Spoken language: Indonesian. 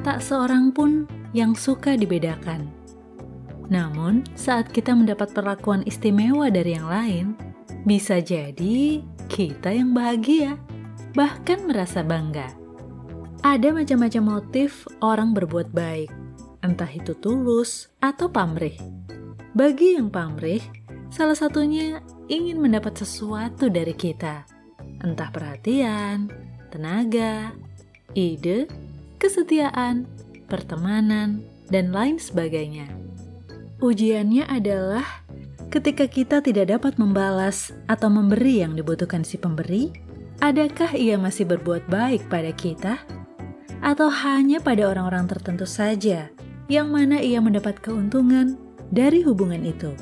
tak seorang pun yang suka dibedakan. Namun, saat kita mendapat perlakuan istimewa dari yang lain, bisa jadi kita yang bahagia, bahkan merasa bangga. Ada macam-macam motif orang berbuat baik, entah itu tulus atau pamrih. Bagi yang pamrih, salah satunya ingin mendapat sesuatu dari kita, entah perhatian, tenaga, ide, kesetiaan, pertemanan, dan lain sebagainya. Ujiannya adalah ketika kita tidak dapat membalas atau memberi yang dibutuhkan si pemberi, adakah ia masih berbuat baik pada kita? Atau hanya pada orang-orang tertentu saja yang mana ia mendapat keuntungan dari hubungan itu?